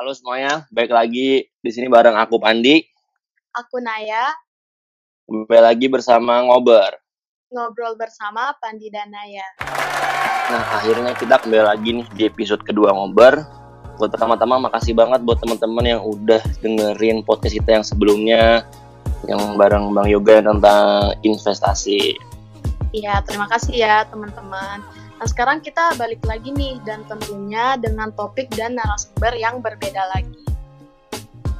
Halo semuanya, baik lagi di sini bareng aku Pandi. Aku Naya, Kembali lagi bersama Ngober. ngobrol bersama Pandi dan Naya. Nah, akhirnya kita kembali lagi nih di episode kedua Ngober. Buat pertama-tama makasih banget buat teman-teman yang udah dengerin podcast kita yang sebelumnya yang bareng Bang Yoga tentang investasi. Iya, terima kasih ya teman-teman. Nah, sekarang kita balik lagi nih dan tentunya dengan topik dan narasumber yang berbeda lagi.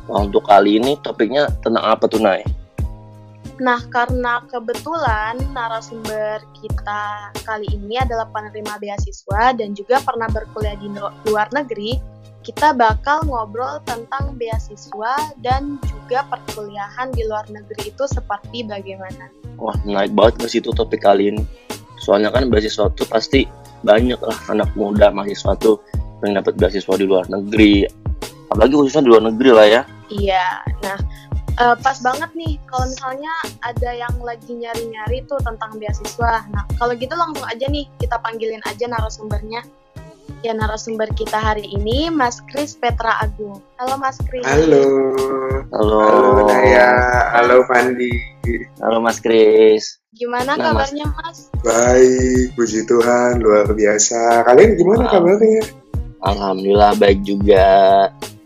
Nah, untuk kali ini topiknya tentang apa tuh, Nay? Nah, karena kebetulan narasumber kita kali ini adalah penerima beasiswa dan juga pernah berkuliah di luar negeri, kita bakal ngobrol tentang beasiswa dan juga perkuliahan di luar negeri itu seperti bagaimana. Wah, menarik banget ke situ topik kali ini. Soalnya kan beasiswa tuh pasti banyak lah anak muda mahasiswa tuh yang dapat beasiswa di luar negeri. Apalagi khususnya di luar negeri lah ya. Iya, nah eh, pas banget nih kalau misalnya ada yang lagi nyari-nyari tuh tentang beasiswa. Nah, kalau gitu langsung aja nih kita panggilin aja narasumbernya. Ya narasumber kita hari ini Mas Kris Petra Agung. Halo Mas Kris. Halo. Halo. Halo Naya. Halo Pandi. Halo Mas Kris. Gimana Nah, kabarnya Mas? Baik, puji Tuhan, luar biasa. Kalian gimana Wow. kabarnya? Alhamdulillah baik juga.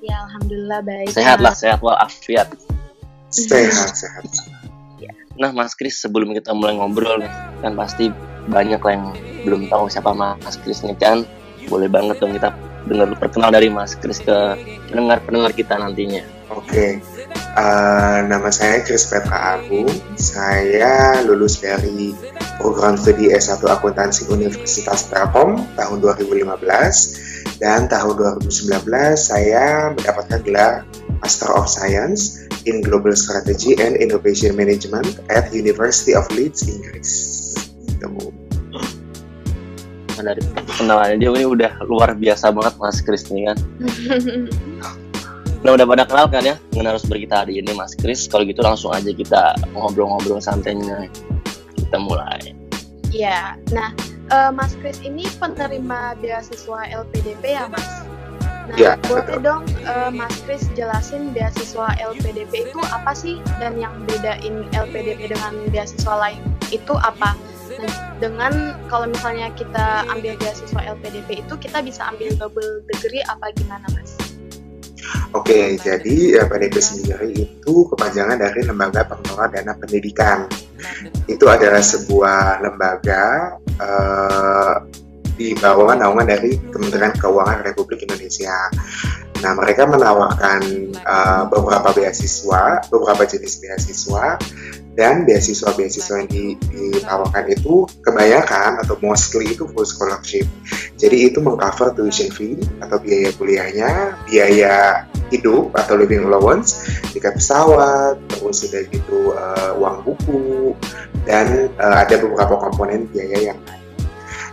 Ya Alhamdulillah baik. Sehat lah, sehat walafiat. Sehat, sehat. Nah Mas Kris sebelum kita mulai ngobrol nih, kan pasti banyak lah yang belum tahu siapa Mas Kris nih kan. Boleh banget dong kita dengar perkenal dari Mas Kris ke pendengar-pendengar kita nantinya. Oke. Eh, nama saya Chris Petra Agung. Saya lulus dari program studi S1 Akuntansi Universitas Telkom tahun 2015 dan tahun 2019 saya mendapatkan gelar Master of Science in Global Strategy and Innovation Management at University of Leeds, Inggris. Gitu. Nah, dari kenalannya dia ini udah luar biasa banget Mas Kris nih kan. Nah udah pada kenal kan ya dengan narasumber kita hari ini Mas Kris. Kalau gitu langsung aja kita ngobrol-ngobrol santainya. Kita mulai. Iya. Nah, eh, Mas Kris ini penerima beasiswa LPDP ya Mas? Nah, Ya, boleh betul. dong eh, Mas Kris jelasin beasiswa LPDP itu apa sih dan yang bedain LPDP dengan beasiswa lain itu apa? Dengan kalau misalnya kita ambil beasiswa LPDP itu kita bisa ambil double degree apa gimana Mas? Oke, jadi eh, PDP sendiri itu kepanjangan dari Lembaga Pengelola Dana Pendidikan. Itu adalah sebuah lembaga eh, di bawah naungan dari Kementerian Keuangan Republik Indonesia. Nah, mereka menawarkan eh, beberapa beasiswa, beberapa jenis beasiswa, dan beasiswa-beasiswa yang di- ditawarkan itu kebanyakan atau mostly itu full scholarship. Jadi itu mengcover tuition fee atau biaya kuliahnya, biaya hidup atau living allowance, tiket pesawat, terus udah gitu eh, uang buku, dan eh, ada beberapa komponen biaya yang lain.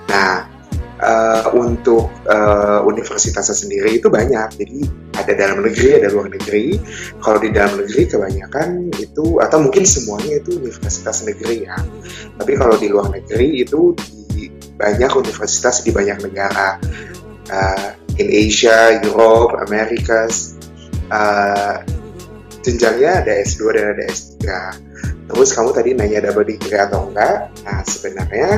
Nah, eh, untuk eh, universitasnya sendiri itu banyak, jadi ada dalam negeri, ada luar negeri. Kalau di dalam negeri kebanyakan itu, atau mungkin semuanya itu universitas negeri ya. Tapi kalau di luar negeri itu di banyak universitas di banyak negara. Eh, in Asia, Europe, Americas, eh, jenjangnya ada S2 dan ada S3. Terus kamu tadi nanya double degree atau enggak? Nah sebenarnya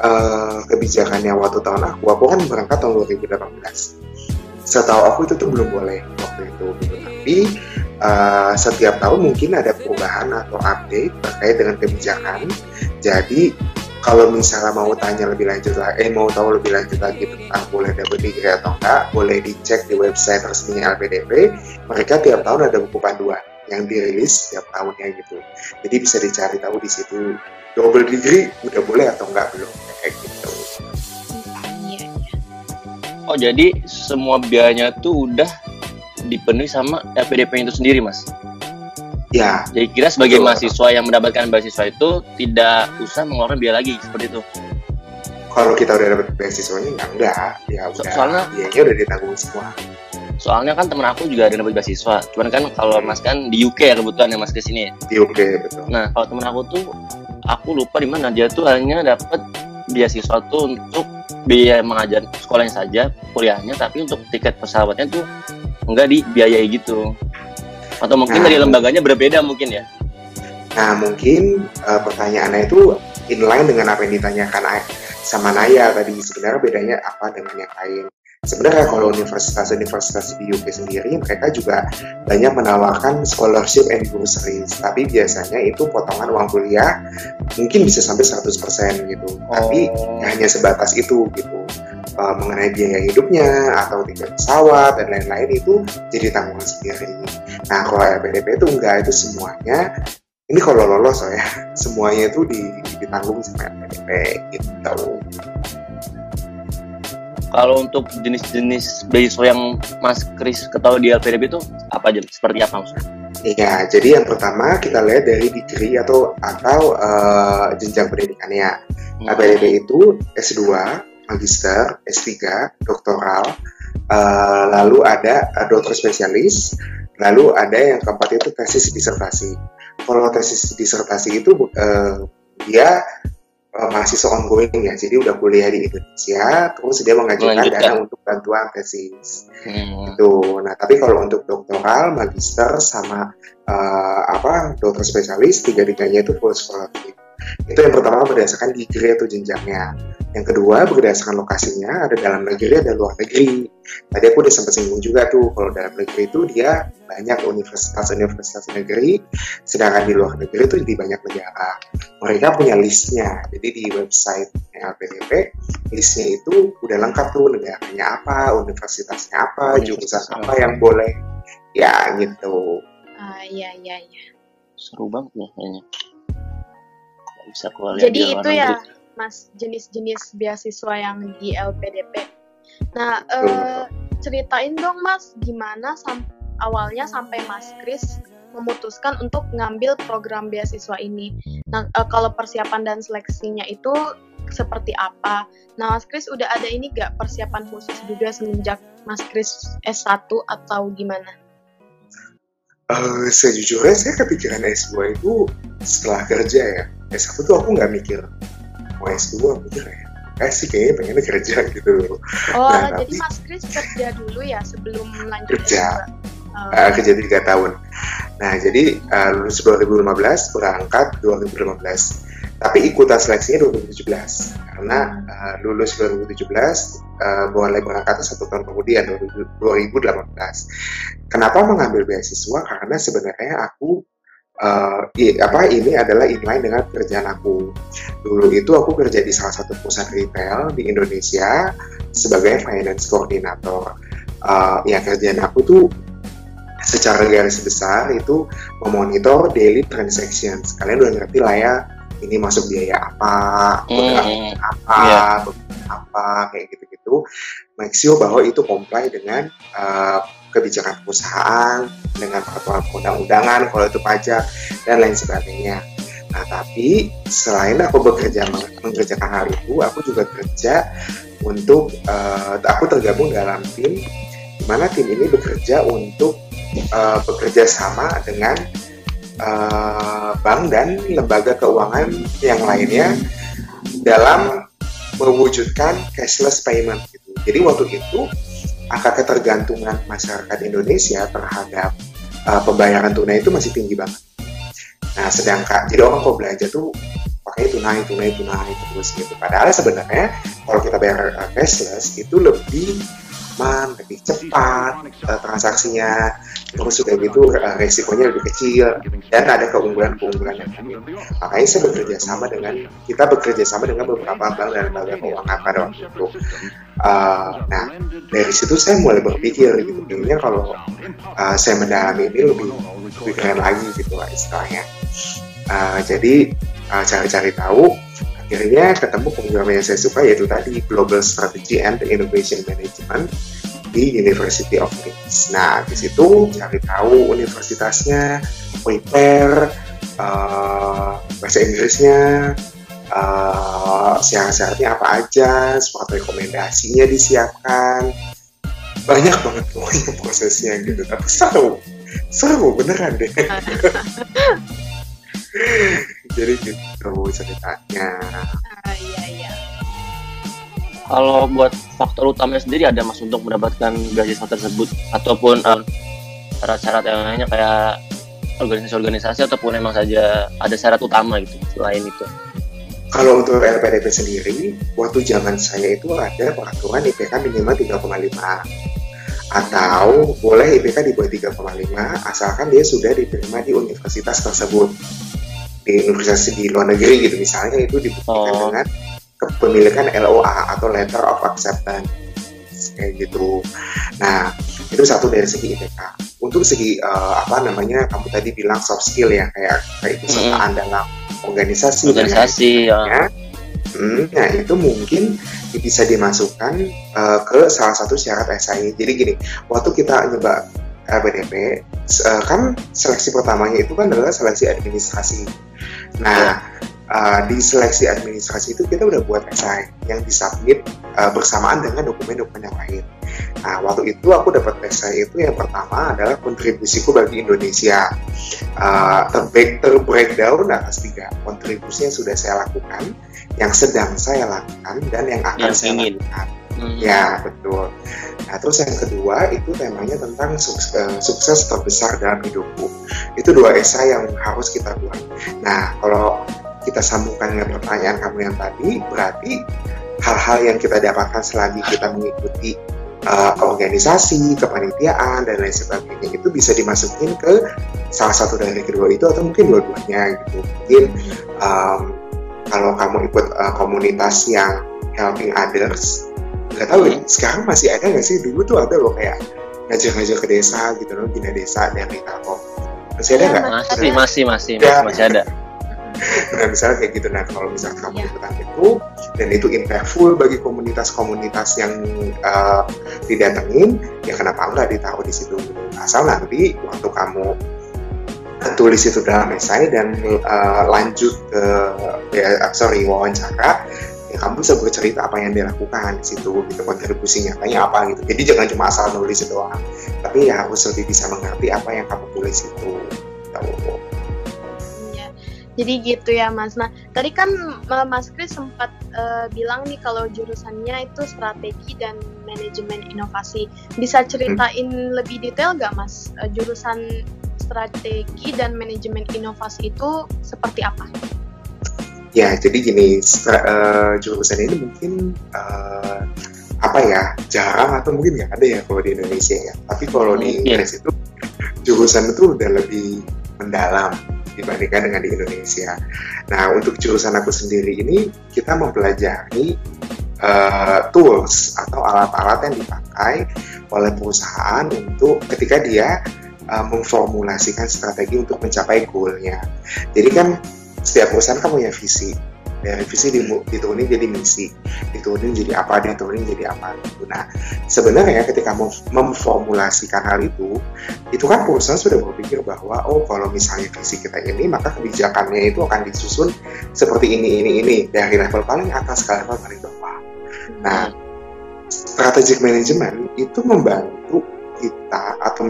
eh, kebijakannya waktu tahun aku, aku kan berangkat tahun 2018. Setahu aku itu tuh belum boleh waktu itu gitu. Tapi eh, setiap tahun mungkin ada perubahan atau update terkait dengan kebijakan. Jadi kalau misalnya mau tanya lebih lanjut lah, eh mau tahu lebih lanjut lagi tentang boleh double degree atau enggak, boleh dicek di website resminya LPDP. Mereka tiap tahun ada buku panduan yang dirilis setiap tahunnya gitu. Jadi bisa dicari tahu di situ double degree udah boleh atau enggak belum kayak gitu. Oh jadi semua biayanya tuh udah dipenuhi sama LPDP itu sendiri mas. Ya, Jadi kira sebagai Betul. mahasiswa yang mendapatkan beasiswa itu tidak usah mengeluarkan biaya lagi seperti itu. kalau kita udah dapet beasiswanya ya enggak, ya So- udah soalnya- biayanya udah ditanggung semua. Soalnya kan temen aku juga ada dapat beasiswa. Cuman kan kalau mas kan di UK ya kebetulan yang mas ke sini. Di UK betul. Nah kalau temen aku tuh aku lupa di mana dia tuh hanya dapat beasiswa tuh untuk biaya mengajar sekolahnya saja kuliahnya tapi untuk tiket pesawatnya tuh nggak dibiayai gitu atau mungkin Nah. dari lembaganya berbeda mungkin ya Nah, mungkin uh, pertanyaannya itu inline dengan apa yang ditanyakan sama Naya tadi. Sebenarnya bedanya apa dengan yang lain? Sebenarnya kalau universitas-universitas di UK sendiri, mereka juga banyak menawarkan scholarship and bursaries. Tapi biasanya itu potongan uang kuliah mungkin bisa sampai 100% gitu. Tapi Oh. ya hanya sebatas itu gitu. Uh, mengenai biaya hidupnya atau tiket pesawat dan lain-lain itu jadi tanggungan sendiri. Nah, kalau LPDP itu enggak, itu semuanya ini kalau lolos oh ya semuanya itu di- ditanggung sama LPDP gitu. Kalau untuk jenis-jenis beasiswa yang Mas Kris ketahui di LPDP itu apa aja seperti apa maksudnya Iya, jadi yang pertama kita lihat dari degree atau atau eh, jenjang pendidikannya. LPDP itu S2, magister, S3, doktoral, eh, lalu ada eh, dokter spesialis, lalu ada yang keempat itu tesis disertasi. Kalau tesis disertasi itu eh, dia eh, mahasiswa ongoing ya, jadi udah kuliah di Indonesia, terus dia mengajukan dana untuk bantuan tesis. Hmm. Gitu. Nah, tapi kalau untuk doktoral, magister, sama eh, apa dokter spesialis, tiga-tiganya itu full scholarship. Itu yang pertama berdasarkan degree atau jenjangnya. Yang kedua berdasarkan lokasinya, ada dalam negeri, ada luar negeri. Tadi aku udah sempat singgung juga tuh, kalau dalam negeri itu dia banyak universitas-universitas negeri, sedangkan di luar negeri itu di banyak negara. Mereka punya listnya, jadi di website LPDP listnya itu udah lengkap tuh negaranya apa, universitasnya apa, jurusan apa yang boleh, ya gitu. Ah, iya, iya, iya. seru banget nih kayaknya bisa keluar Jadi di itu ya, negeri. Mas, jenis-jenis beasiswa yang di LPDP. Nah, eh, ceritain dong, Mas, gimana sam- awalnya sampai Mas Kris memutuskan untuk ngambil program beasiswa ini. Nah, eh, kalau persiapan dan seleksinya itu seperti apa? Nah, Mas Kris udah ada ini gak persiapan khusus juga semenjak Mas Kris S1 atau gimana? Eh, sejujurnya saya kepikiran S2 itu setelah kerja ya. S1 tuh aku nggak mikir mau S2 mikir ya. Eh sih kayaknya pengennya kerja gitu. Oh, Nah, jadi tapi- Mas Kris kerja dulu ya sebelum lanjut Kerja. S2? Oh. Eh, kerja tiga tahun. Nah jadi eh, lulus 2015 berangkat 2015. Tapi ikutan seleksinya 2017 karena eh, lulus 2017 eh, boleh berangkat satu tahun kemudian 2018. Kenapa mengambil beasiswa? Karena sebenarnya aku eh, i- apa ini adalah inline dengan pekerjaan aku. Dulu itu aku kerja di salah satu pusat retail di Indonesia sebagai finance coordinator. Eh, ya kerjaan aku tuh secara garis besar itu memonitor daily transactions. Kalian udah ngerti lah ya, ini masuk biaya apa, Hmm. apa, Iya. beban apa, kayak gitu-gitu. Make sure bahwa itu comply dengan uh, kebijakan perusahaan, dengan peraturan undang-undangan, kalau itu pajak, dan lain sebagainya. Nah, tapi selain aku bekerja meng- mengerjakan hal itu, aku juga kerja untuk, uh, aku tergabung dalam tim, di mana tim ini bekerja untuk uh, bekerja sama dengan uh, bank dan lembaga keuangan yang lainnya dalam mewujudkan cashless payment gitu. Jadi waktu itu angka ketergantungan masyarakat Indonesia terhadap uh, pembayaran tunai itu masih tinggi banget. Nah, sedangkan jadi orang kalau belanja tuh pakai tunai, tunai, tunai terus gitu. Padahal sebenarnya kalau kita bayar uh, cashless itu lebih aman, lebih cepat uh, transaksinya, terus sudah gitu uh, resikonya lebih kecil dan ada keunggulan-keunggulan yang lain. Makanya saya bekerja sama dengan kita bekerja sama dengan beberapa bank dan lembaga keuangan pada waktu itu. Uh, nah dari situ saya mulai berpikir gitu, kayaknya kalau uh, saya mendalami ini lebih lebih keren lagi gitu lah istilahnya. Uh, jadi uh, cari-cari tahu, akhirnya ketemu program yang saya suka yaitu tadi Global Strategy and Innovation Management di University of Leeds. Nah di situ cari tahu universitasnya, prepare uh, bahasa Inggrisnya, uh, syarat-syaratnya apa aja, surat rekomendasinya disiapkan, banyak banget pokoknya prosesnya gitu. Tapi seru, seru beneran deh. Jadi gitu ceritanya. Ah, iya, iya. kalau buat faktor utamanya sendiri ada mas untuk mendapatkan beasiswa tersebut ataupun uh, syarat-syarat yang lainnya kayak organisasi-organisasi ataupun emang saja ada syarat utama gitu selain itu kalau untuk LPDP sendiri, waktu zaman saya itu ada peraturan IPK minimal 3,5 atau boleh IPK di bawah 3,5 asalkan dia sudah diterima di universitas tersebut di universitas di luar negeri gitu misalnya itu dibuktikan oh. dengan kepemilikan LOA atau Letter of Acceptance kayak gitu. Nah itu satu dari segi IPK. Untuk segi uh, apa namanya kamu tadi bilang soft skill ya kayak kayak kesertaan mm -hmm. dalam organisasi organisasi ya. Hmm, nah itu mungkin bisa dimasukkan uh, ke salah satu syarat SI. Jadi gini, waktu kita nyoba LPDP, uh, kan seleksi pertamanya itu kan adalah seleksi administrasi. Nah, uh, di seleksi administrasi itu kita udah buat esai yang disubmit uh, bersamaan dengan dokumen-dokumen yang lain. Nah, waktu itu aku dapat esai itu yang pertama adalah kontribusiku bagi Indonesia. Uh, terbreak, terbreakdown atas tiga kontribusi yang sudah saya lakukan, yang sedang saya lakukan, dan yang akan yang saya ingin. lakukan. Hmm. Ya, betul. Nah, terus yang kedua itu temanya tentang sukses, sukses terbesar dalam hidupku. Itu dua esai yang harus kita buat. Nah, kalau kita sambungkan dengan pertanyaan kamu yang tadi, berarti hal-hal yang kita dapatkan selagi kita mengikuti uh, organisasi, kepanitiaan dan lain sebagainya itu bisa dimasukin ke salah satu dari kedua itu atau mungkin dua-duanya gitu. Mungkin um, kalau kamu ikut uh, komunitas yang helping others, nggak tahu ya, sekarang masih ada nggak sih? Dulu tuh ada loh kayak ngajar-ngajar ke desa gitu loh, bina desa dari Telkom. Masih ada nggak? Masih, masih, masih, masih, masih ada nah misalnya kayak gitu nah kalau misalnya kamu yeah. ikutan itu dan itu impactful bagi komunitas-komunitas yang uh, didatengin ya kenapa enggak ditaruh di situ asal nanti waktu kamu tulis itu dalam esai dan uh, lanjut ke ya sorry wawancara ya kamu bisa bercerita apa yang dilakukan di situ gitu kontribusi nyatanya apa gitu jadi jangan cuma asal nulis doang tapi ya harus lebih bisa mengerti apa yang kamu tulis itu tahu jadi gitu ya Mas. Nah tadi kan uh, Mas Kris sempat uh, bilang nih kalau jurusannya itu strategi dan manajemen inovasi. Bisa ceritain hmm. lebih detail gak Mas uh, jurusan strategi dan manajemen inovasi itu seperti apa? Ya jadi gini uh, jurusan ini mungkin uh, apa ya jarang atau mungkin nggak ada ya kalau di Indonesia ya. Tapi kalau di Inggris itu jurusan itu udah lebih mendalam dibandingkan dengan di Indonesia. Nah, untuk jurusan aku sendiri ini kita mempelajari uh, tools atau alat-alat yang dipakai oleh perusahaan untuk ketika dia uh, memformulasikan strategi untuk mencapai goalnya. Jadi kan setiap perusahaan kan punya visi. Dari visi diturunin jadi misi. Diturunin jadi apa diturunin jadi apa gitu. Nah sebenarnya ketika mau memformulasikan hal itu itu kan perusahaan sudah berpikir bahwa oh kalau misalnya visi kita ini maka kebijakannya itu akan disusun seperti ini ini ini. Dari level paling atas ke level paling bawah. Nah strategic management itu membantu kita atau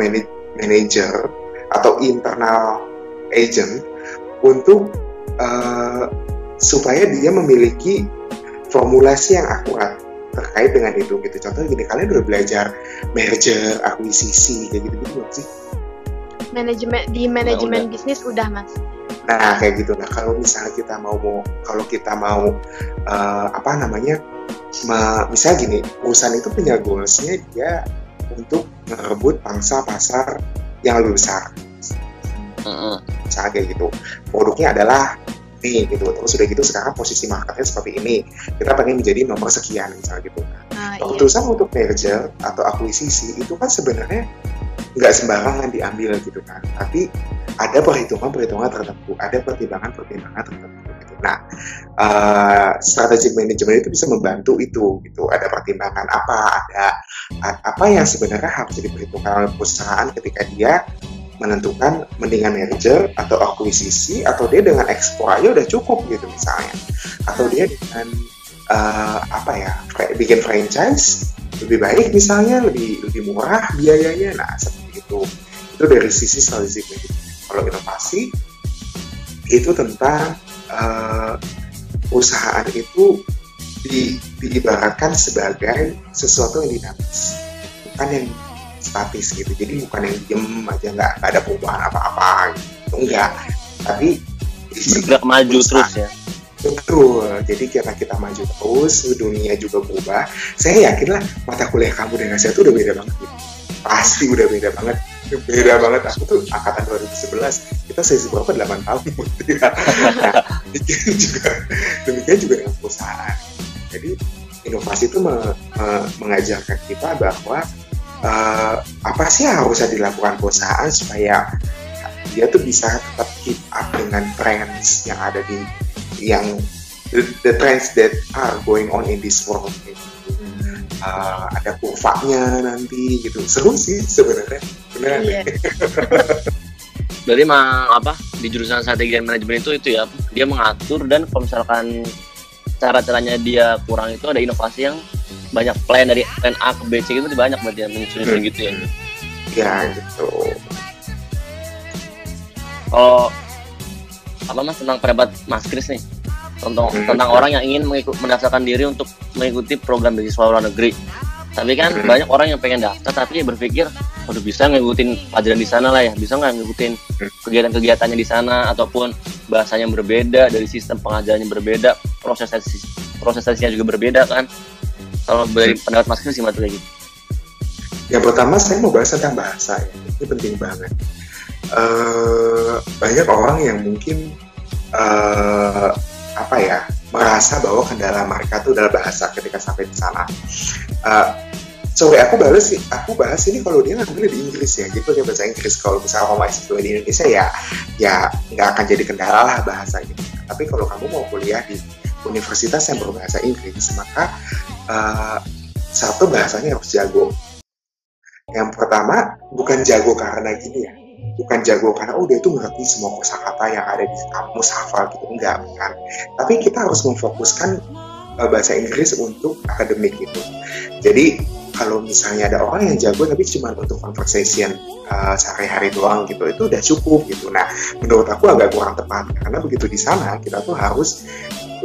manager atau internal agent untuk uh, supaya dia memiliki formulasi yang akurat terkait dengan itu gitu. Contoh gini, kalian udah belajar merger, akuisisi kayak gitu gitu belum sih? Manajemen di manajemen bisnis udah mas. Nah kayak gitu. Nah kalau misalnya kita mau mau kalau kita mau uh, apa namanya, ma, misalnya gini, perusahaan itu punya goalsnya dia untuk merebut pangsa pasar yang lebih besar. Mm -hmm. Misalnya kayak gitu. Produknya adalah ini gitu terus sudah gitu sekarang posisi marketnya seperti ini kita pengen menjadi nomor sekian misalnya gitu nah, keputusan iya. untuk merger atau akuisisi itu kan sebenarnya nggak sembarangan diambil gitu kan tapi ada perhitungan-perhitungan tertentu ada pertimbangan-pertimbangan tertentu gitu. nah uh, strategic management itu bisa membantu itu gitu ada pertimbangan apa ada apa yang sebenarnya harus diperhitungkan oleh perusahaan ketika dia menentukan mendingan merger atau akuisisi atau dia dengan ekspor aja udah cukup gitu misalnya. Atau dia dengan uh, apa ya kayak bikin franchise lebih baik misalnya lebih lebih murah biayanya. Nah seperti itu. Itu dari sisi strategic kalau inovasi itu tentang uh, perusahaan itu di, diibaratkan sebagai sesuatu yang dinamis, bukan yang statis gitu. Jadi bukan yang diem aja nggak ada perubahan apa-apa gitu. Enggak. Tapi bergerak maju terus ya. Betul, jadi karena kita maju terus, dunia juga berubah. Saya yakin lah mata kuliah kamu dengan saya itu udah beda banget. Gitu. Pasti udah beda banget beda banget aku tuh angkatan 2011 kita sesi berapa 8 tahun ya. nah, demikian juga demikian juga dengan perusahaan jadi inovasi itu me, me, mengajarkan kita bahwa uh, apa sih yang harus dilakukan perusahaan supaya dia tuh bisa tetap keep up dengan trends yang ada di yang the, the trends that are going on in this world gitu uh, ada kurvanya nanti gitu. Seru sih sebenarnya. Benar iya. Berarti mah apa di jurusan strategi dan manajemen itu itu ya dia mengatur dan kalau misalkan cara caranya dia kurang itu ada inovasi yang banyak plan dari plan A ke B C itu banyak berarti yang menyusun hmm. gitu ya. Ya gitu. Kalau apa mas tentang perebat Mas Kris nih tentang hmm. tentang orang yang ingin mengikut mendaftarkan diri untuk mengikuti program beasiswa luar negeri tapi kan hmm. banyak orang yang pengen daftar tapi berpikir udah bisa ngikutin pelajaran di sana lah ya bisa nggak ngikutin hmm. kegiatan-kegiatannya di sana ataupun bahasanya berbeda dari sistem pengajarannya berbeda proses prosesnya juga berbeda kan kalau dari pendapat Mas Kris gimana gitu yang pertama saya mau bahas tentang bahasa ya ini penting banget uh, banyak orang yang mungkin uh, apa ya merasa bahwa kendala mereka itu adalah bahasa ketika sampai di sana. Uh, sorry aku bahas sih, aku bahas ini kalau dia ngambil di Inggris ya, jadi pakai bahasa Inggris. Kalau misalnya kamu masih di Indonesia ya, ya nggak akan jadi kendala lah gitu. Tapi kalau kamu mau kuliah di universitas yang berbahasa Inggris, maka uh, satu bahasanya harus jago. Yang pertama bukan jago karena gini ya, bukan jago karena oh dia tuh ngerti semua kosakata yang ada di kamus hafal gitu. Enggak kan tapi kita harus memfokuskan uh, bahasa Inggris untuk akademik gitu jadi kalau misalnya ada orang yang jago tapi cuma untuk conversation uh, sehari-hari doang gitu itu udah cukup gitu. Nah menurut aku agak kurang tepat karena begitu di sana kita tuh harus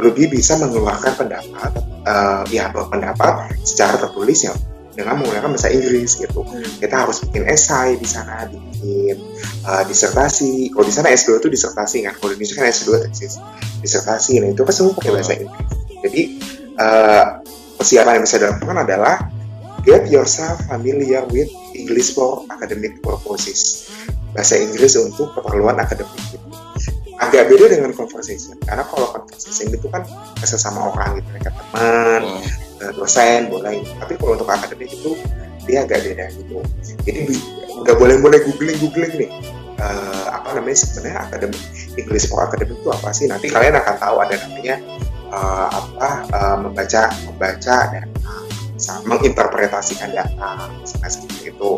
lebih bisa mengeluarkan pendapat uh, ya pendapat secara tertulis yang dengan menggunakan bahasa Inggris gitu. Hmm. Kita harus bikin esai di sana, bikin uh, disertasi. Kalau di sana S2 itu disertasi kan, kalau di Indonesia kan S2 tesis disertasi. Nah itu kan semua pakai bahasa Inggris. Jadi uh, persiapan yang bisa dilakukan adalah get yourself familiar with English for academic purposes. Bahasa Inggris untuk keperluan akademik. Agak beda dengan conversation, karena kalau conversation itu kan sama orang gitu, mereka teman, hmm. Eh, dosen boleh. Tapi kalau untuk akademik itu dia agak beda gitu. Jadi nggak boleh boleh googling googling nih. Uh, apa namanya sebenarnya akademik English for akademik itu apa sih? Nanti kalian akan tahu ada namanya uh, apa uh, membaca membaca dan uh, menginterpretasikan data misalnya seperti itu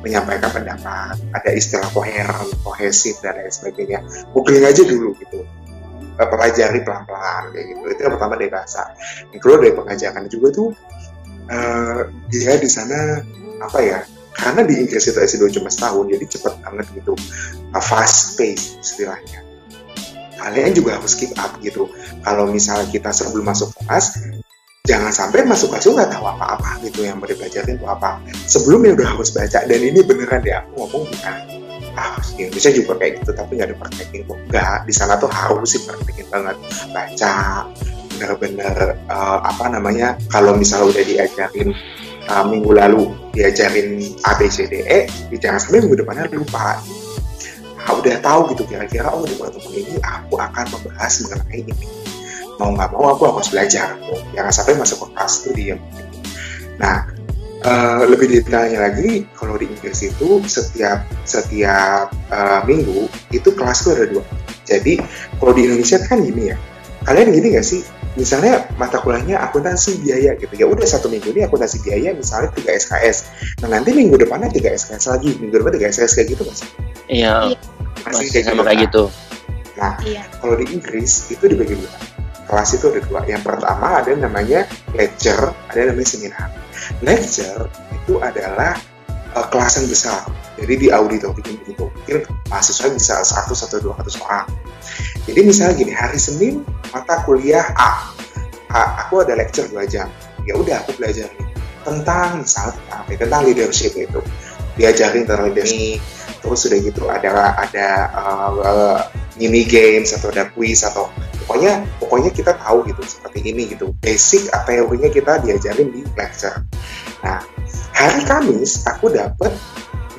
menyampaikan pendapat ada istilah koheren kohesif dan lain sebagainya. Googling aja dulu gitu. Pelajari pelan-pelan kayak gitu. Itu yang pertama dari bahasa. Yang kedua dari pengajaran juga tuh uh, dia di sana apa ya karena di Inggris itu S2 cuma setahun jadi cepet banget gitu. Fast pace istilahnya. Kalian juga harus keep up gitu. Kalau misalnya kita sebelum masuk kelas jangan sampai masuk kelas nggak tahu apa-apa gitu yang mau dipelajarin itu apa. Sebelumnya udah harus baca dan ini beneran deh aku ngomong bukan ah Indonesia juga kayak gitu tapi nggak dipraktekin kok. Nggak di sana tuh harus sih praktekin banget. Baca bener-bener uh, apa namanya kalau misalnya udah diajarin uh, minggu lalu diajarin A B C D E jangan sampai minggu depannya lupa. Nah, udah tahu gitu kira-kira oh di pertemuan ini aku akan membahas mengenai ini mau nggak mau aku harus belajar jangan sampai masuk ke kelas tuh diem nah Uh, lebih detailnya lagi, kalau di Inggris itu setiap setiap uh, minggu itu kelas tuh ada dua. Jadi kalau di Indonesia kan gini ya, kalian gini gak sih? Misalnya mata kuliahnya akuntansi biaya gitu ya udah satu minggu ini akuntansi biaya misalnya tiga SKS. Nah nanti minggu depannya tiga SKS lagi, minggu depan tiga SKS kayak gitu mas? Iya. Masih kayak gitu. Kayak gitu. Nah iya. kalau di Inggris itu dibagi dua. Kelas itu ada dua. Yang pertama ada namanya lecture, ada namanya seminar. Lecture itu adalah uh, kelasan besar. Jadi di auditorium itu mungkin mahasiswa bisa satu atau dua ratus orang. Jadi misalnya gini hari Senin mata kuliah A. Ha, aku ada lecture dua jam. Ya udah aku belajar nih tentang misalnya tentang ya, tentang leadership itu. Diajarin tentang leadership. Terus sudah gitu ada ada uh, mini games atau ada quiz atau pokoknya pokoknya kita tahu gitu seperti ini gitu. Basic teorinya kita diajarin di lecture. Nah hari Kamis aku dapat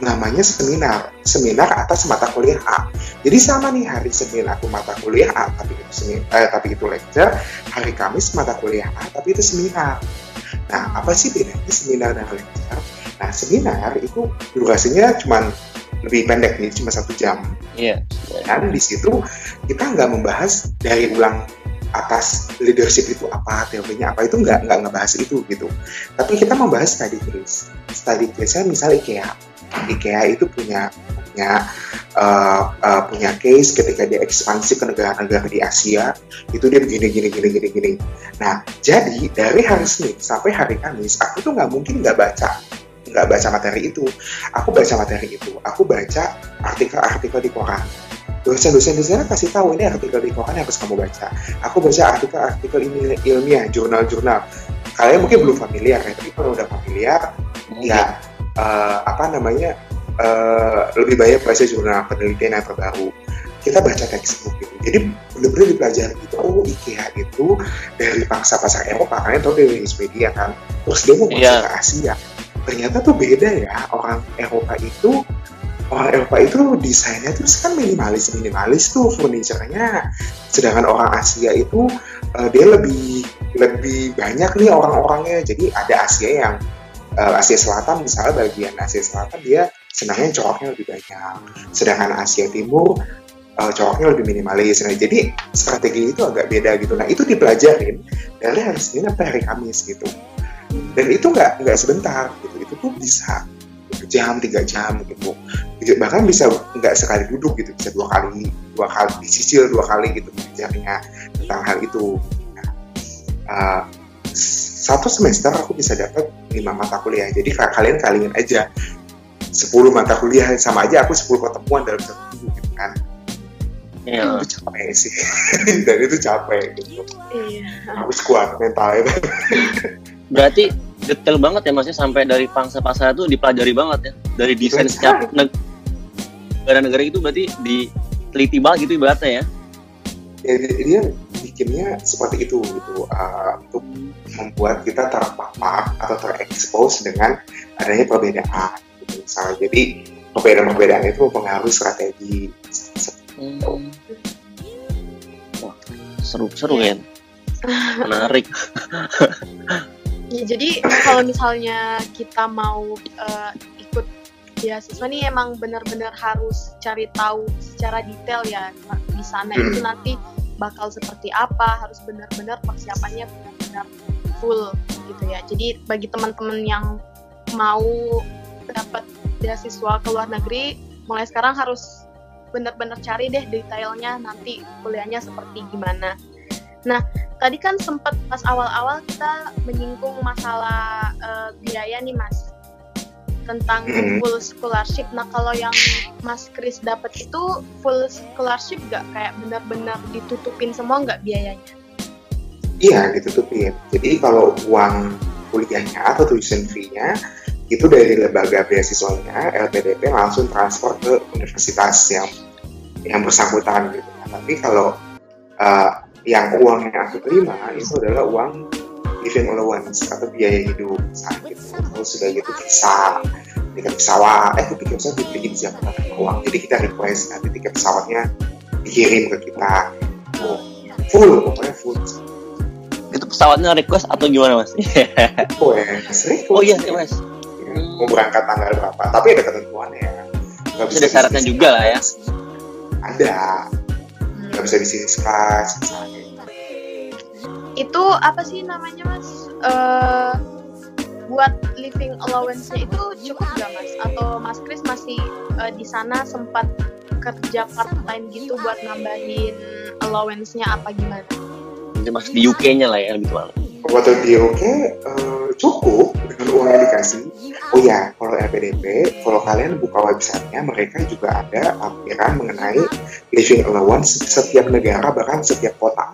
namanya seminar. Seminar atas mata kuliah A. Jadi sama nih hari Senin aku mata kuliah A tapi itu semin, eh, tapi itu lecture. Hari Kamis mata kuliah A tapi itu seminar. Nah apa sih bedanya seminar dan lecture? Nah seminar itu durasinya cuma lebih pendek nih cuma satu jam. Iya. dan di situ kita nggak membahas dari ulang atas leadership itu apa teorinya apa itu nggak nggak ngebahas itu gitu. Tapi kita membahas study case. Study case misal IKEA IKEA itu punya punya uh, uh, punya case ketika dia ekspansi ke negara-negara di Asia itu dia begini gini gini gini gini. Nah jadi dari hari Senin sampai hari Kamis aku tuh nggak mungkin nggak baca nggak baca materi itu aku baca materi itu aku baca artikel-artikel di koran dosen-dosen di sana kasih tahu ini artikel di koran yang harus kamu baca. Aku baca artikel-artikel ini ilmiah, jurnal-jurnal. Kalian mungkin belum familiar ya, tapi kalau udah familiar, ya uh, apa namanya uh, lebih banyak baca jurnal penelitian yang terbaru. Kita baca textbook gitu. Jadi benar-benar dipelajari gitu. Oh IKEA itu dari bangsa pasar Eropa, kalian tahu dari Wikipedia kan. Terus dia mau masuk yeah. ke Asia. Ternyata tuh beda ya. Orang Eropa itu orang Eropa itu desainnya terus kan minimalis minimalis tuh furniturnya. Sedangkan orang Asia itu uh, dia lebih lebih banyak nih orang-orangnya. Jadi ada Asia yang uh, Asia Selatan misalnya bagian Asia Selatan dia senangnya coraknya lebih banyak. Sedangkan Asia Timur uh, coraknya lebih minimalis. Nah jadi strategi itu agak beda gitu. Nah itu dipelajarin dari hari Senin sampai hari Kamis gitu dan itu nggak nggak sebentar gitu. Itu tuh bisa jam tiga jam gitu. Bahkan bisa nggak sekali duduk gitu. Bisa dua kali dua kali disicil dua kali gitu belajarnya tentang hal itu. Nah, uh, satu semester aku bisa dapat lima mata kuliah. Jadi kalian kalian aja. Sepuluh mata kuliah sama aja aku sepuluh pertemuan dalam satu minggu gitu kan. Ya. itu capek sih. Dan itu capek gitu. Iya. harus kuat mentalnya berarti detail banget ya maksudnya sampai dari pangsa pasar itu dipelajari banget ya. Dari desain setiap negara-negara itu berarti diteliti banget gitu ibaratnya ya. Ya dia bikinnya seperti itu gitu. Uh, untuk membuat kita terpapar atau terekspos dengan adanya perbedaan gitu misalnya. Jadi perbedaan-perbedaan itu mempengaruhi strategi. Hmm. seru seru kan menarik jadi kalau misalnya kita mau uh, ikut beasiswa nih emang benar-benar harus cari tahu secara detail ya di sana itu hmm. nanti bakal seperti apa, harus benar-benar persiapannya benar-benar full gitu ya. Jadi bagi teman-teman yang mau dapat beasiswa ke luar negeri, mulai sekarang harus benar-benar cari deh detailnya nanti kuliahnya seperti gimana. Nah, tadi kan sempat pas awal-awal kita menyinggung masalah uh, biaya nih Mas tentang full scholarship. Nah kalau yang Mas Kris dapat itu full scholarship gak kayak benar-benar ditutupin semua nggak biayanya? Iya ditutupin. Jadi kalau uang kuliahnya atau tuition fee-nya itu dari lembaga beasiswanya LPDP langsung transfer ke universitas yang yang bersangkutan gitu. Nah, tapi kalau uh, yang uang yang aku terima itu adalah uang living allowance atau biaya hidup saat itu terus sudah gitu visa tiket pesawat eh tiket pesawat dibeli di Jakarta uang jadi kita request nanti tiket pesawatnya dikirim ke kita oh, full pokoknya full itu pesawatnya request atau gimana mas? request, request. Oh iya request. Ya, mau berangkat tanggal berapa? Tapi ada ketentuannya. Gak bisa ada syaratnya juga lah ya. Ada. Gak bisa bisnis kelas misalnya itu apa sih namanya mas uh, buat living allowance-nya itu cukup gak mas atau mas Kris masih uh, di sana sempat kerja part time gitu buat nambahin allowance-nya apa gimana? Jadi mas di UK-nya lah ya lebih banget. Waktu di UK uh, cukup dengan uang yang dikasih. Oh ya, kalau LPDP, kalau kalian buka websitenya, mereka juga ada lampiran mengenai living allowance setiap negara bahkan setiap kota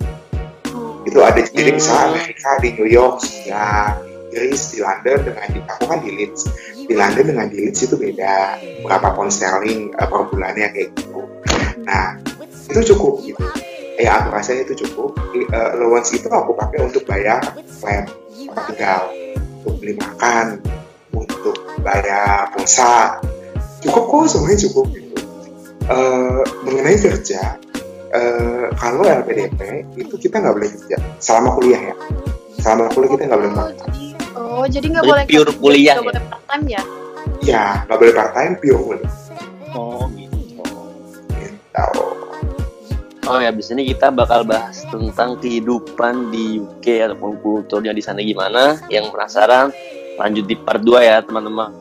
itu ada jadi misalnya Amerika di New York ya Inggris di London dengan di aku kan di Leeds. Di London dengan di Leeds itu beda. Berapa pound sterling uh, per bulannya kayak gitu. Nah itu cukup gitu. Ya aku rasa itu cukup. Uh, allowance itu aku pakai untuk bayar flat tempat tinggal untuk beli makan untuk bayar pulsa. Cukup kok semuanya cukup gitu. Uh, mengenai kerja uh, kalau LPDP itu kita nggak boleh kerja. Selama kuliah ya. Selama kuliah kita nggak boleh part oh jadi nggak boleh pure kuliah nggak ya? boleh part time ya? Ya nggak boleh part time pure kuliah. Oh gitu. Gitu. Oh ya, di sini kita bakal bahas tentang kehidupan di UK ataupun kulturnya di sana gimana. Yang penasaran, lanjut di part 2 ya teman-teman.